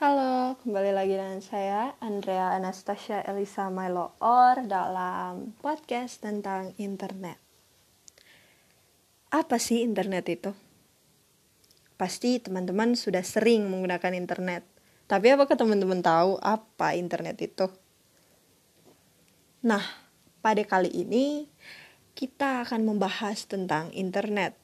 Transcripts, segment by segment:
Halo, kembali lagi dengan saya Andrea Anastasia Elisa Milo Or dalam podcast tentang internet. Apa sih internet itu? Pasti teman-teman sudah sering menggunakan internet. Tapi apakah teman-teman tahu apa internet itu? Nah, pada kali ini kita akan membahas tentang internet.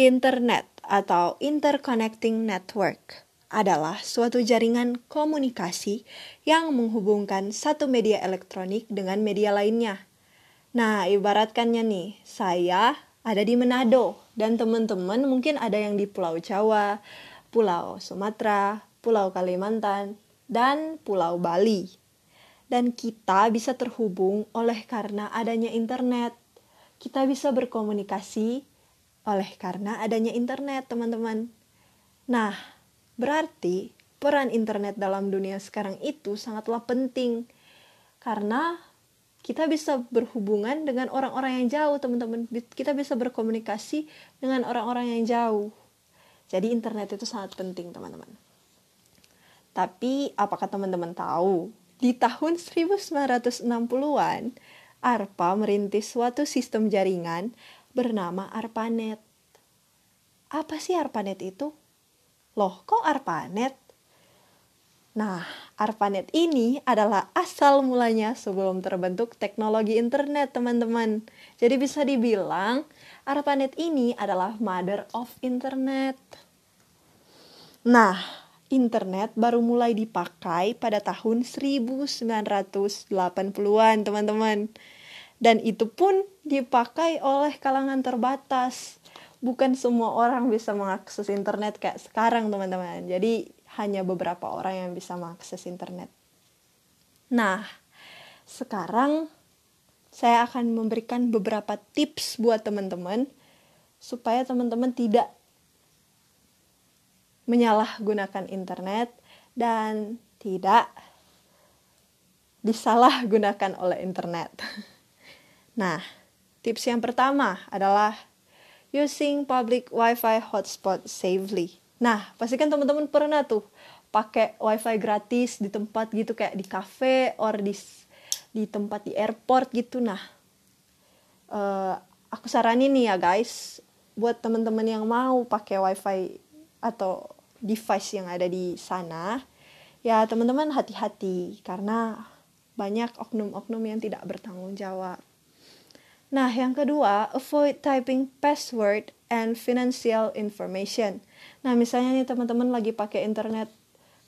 Internet atau interconnecting network adalah suatu jaringan komunikasi yang menghubungkan satu media elektronik dengan media lainnya. Nah, ibaratkannya nih, saya ada di Manado dan teman-teman mungkin ada yang di Pulau Jawa, Pulau Sumatera, Pulau Kalimantan, dan Pulau Bali. Dan kita bisa terhubung oleh karena adanya internet. Kita bisa berkomunikasi oleh karena adanya internet, teman-teman. Nah, berarti peran internet dalam dunia sekarang itu sangatlah penting karena kita bisa berhubungan dengan orang-orang yang jauh, teman-teman. Kita bisa berkomunikasi dengan orang-orang yang jauh. Jadi internet itu sangat penting, teman-teman. Tapi apakah teman-teman tahu di tahun 1960-an ARPA merintis suatu sistem jaringan bernama ARPANET. Apa sih ARPANET itu? Loh, kok ARPANET? Nah, ARPANET ini adalah asal mulanya sebelum terbentuk teknologi internet, teman-teman. Jadi bisa dibilang ARPANET ini adalah mother of internet. Nah, internet baru mulai dipakai pada tahun 1980-an, teman-teman dan itu pun dipakai oleh kalangan terbatas. Bukan semua orang bisa mengakses internet kayak sekarang teman-teman. Jadi hanya beberapa orang yang bisa mengakses internet. Nah sekarang saya akan memberikan beberapa tips buat teman-teman supaya teman-teman tidak menyalahgunakan internet dan tidak disalahgunakan oleh internet. Nah, tips yang pertama adalah using public wifi hotspot safely. Nah, pastikan teman-teman pernah tuh pakai wifi gratis di tempat gitu kayak di cafe or di di tempat di airport gitu. Nah, uh, aku saranin nih ya guys, buat teman-teman yang mau pakai wifi atau device yang ada di sana, ya teman-teman hati-hati karena banyak oknum-oknum yang tidak bertanggung jawab. Nah, yang kedua, avoid typing password and financial information. Nah, misalnya nih teman-teman lagi pakai internet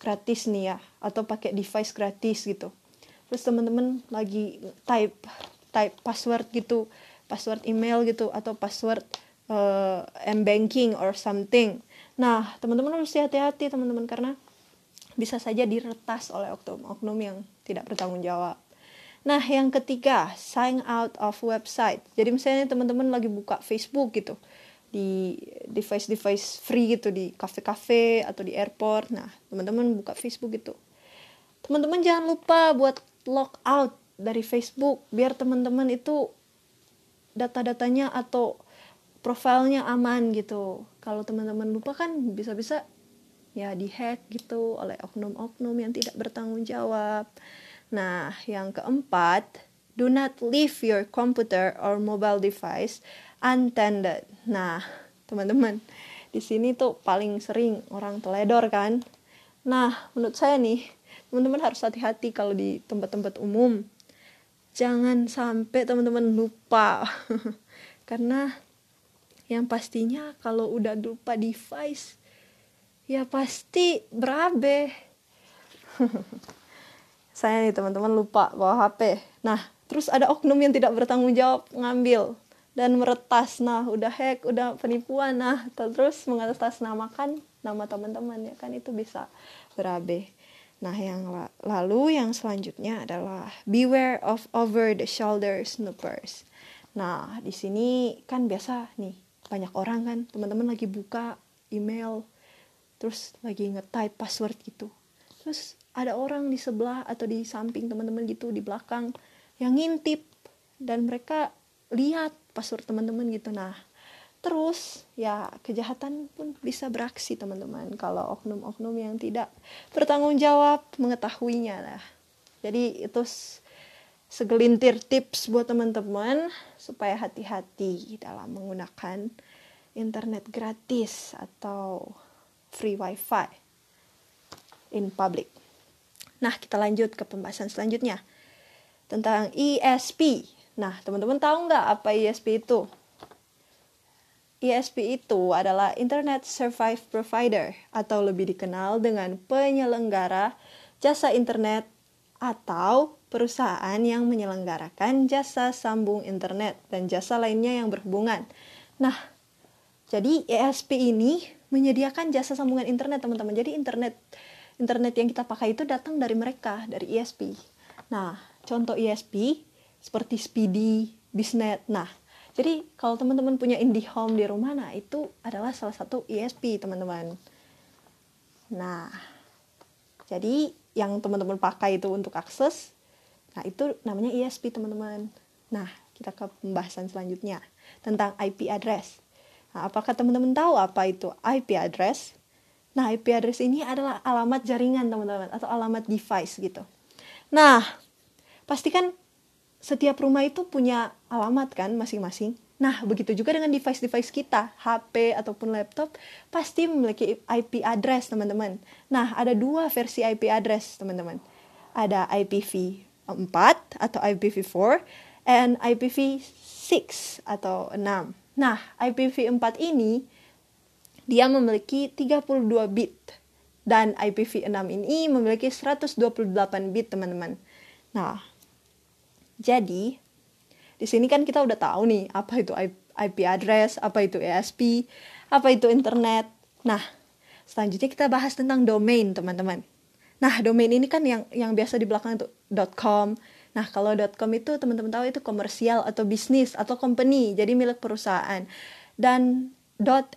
gratis nih ya, atau pakai device gratis gitu. Terus teman-teman lagi type type password gitu, password email gitu atau password uh, m-banking or something. Nah, teman-teman harus hati-hati teman-teman karena bisa saja diretas oleh oknum-oknum yang tidak bertanggung jawab. Nah, yang ketiga, sign out of website. Jadi misalnya teman-teman lagi buka Facebook gitu di device-device free gitu di cafe-cafe atau di airport. Nah, teman-teman buka Facebook gitu. Teman-teman jangan lupa buat log out dari Facebook biar teman-teman itu data-datanya atau profilnya aman gitu. Kalau teman-teman lupa kan bisa-bisa ya dihack gitu oleh oknum-oknum yang tidak bertanggung jawab. Nah, yang keempat, do not leave your computer or mobile device untended. Nah, teman-teman, di sini tuh paling sering orang teledor kan. Nah, menurut saya nih, teman-teman harus hati-hati kalau di tempat-tempat umum. Jangan sampai teman-teman lupa. Karena yang pastinya kalau udah lupa device, ya pasti berabe. saya nih teman-teman lupa bawa HP nah terus ada oknum yang tidak bertanggung jawab ngambil dan meretas. Nah udah hack udah penipuan. Nah terus mengatasnamakan nama teman-teman ya kan? Itu bisa berabe. Nah yang lalu yang selanjutnya adalah beware of over the shoulder snoopers. Nah di sini kan biasa nih banyak orang kan teman-teman lagi buka email terus lagi nge-type password gitu. Terus ada orang di sebelah atau di samping teman-teman gitu di belakang yang ngintip. Dan mereka lihat password teman-teman gitu. Nah terus ya kejahatan pun bisa beraksi teman-teman kalau oknum-oknum yang tidak bertanggung jawab mengetahuinya. Lah jadi itu segelintir tips buat teman-teman supaya hati-hati dalam menggunakan internet gratis atau free wifi in public. Nah, kita lanjut ke pembahasan selanjutnya tentang ESP. Nah, teman-teman tahu nggak apa ESP itu? ESP itu adalah Internet Service Provider atau lebih dikenal dengan penyelenggara jasa internet atau perusahaan yang menyelenggarakan jasa sambung internet dan jasa lainnya yang berhubungan. Nah, jadi ESP ini menyediakan jasa sambungan internet, teman-teman. Jadi internet internet yang kita pakai itu datang dari mereka, dari ESP. Nah, contoh ESP seperti Speedy, Bisnet. Nah, jadi kalau teman-teman punya IndiHome di rumah, nah itu adalah salah satu ESP teman-teman. Nah, jadi yang teman-teman pakai itu untuk akses, nah itu namanya ESP teman-teman. Nah, kita ke pembahasan selanjutnya tentang IP address. Nah, apakah teman-teman tahu apa itu IP address? Nah, IP address ini adalah alamat jaringan teman-teman atau alamat device gitu. Nah, pastikan setiap rumah itu punya alamat kan masing-masing. Nah, begitu juga dengan device-device kita, HP ataupun laptop, pasti memiliki IP address, teman-teman. Nah, ada dua versi IP address, teman-teman. Ada IPv4 atau IPv4 and IPv6 atau 6. Nah, IPv4 ini dia memiliki 32 bit dan IPv6 ini memiliki 128 bit, teman-teman. Nah, jadi, di sini kan kita udah tahu nih apa itu IP address, apa itu ESP, apa itu internet. Nah, selanjutnya kita bahas tentang domain, teman-teman. Nah, domain ini kan yang yang biasa di belakang itu .com. Nah, kalau .com itu teman-teman tahu itu komersial atau bisnis atau company, jadi milik perusahaan. Dan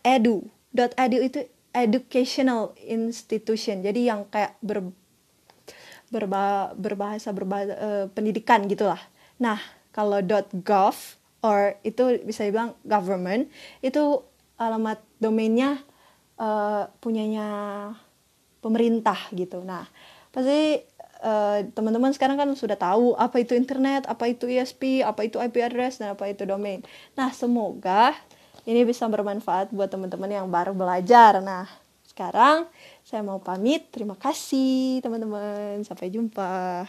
.edu. .edu itu educational institution. Jadi yang kayak ber berba, berbahasa berbahasa uh, pendidikan gitulah. Nah, kalau .gov or itu bisa dibilang government itu alamat domainnya uh, punyanya pemerintah gitu. Nah, pasti uh, teman-teman sekarang kan sudah tahu apa itu internet, apa itu ISP, apa itu IP address dan apa itu domain. Nah, semoga ini bisa bermanfaat buat teman-teman yang baru belajar. Nah, sekarang saya mau pamit. Terima kasih teman-teman. Sampai jumpa.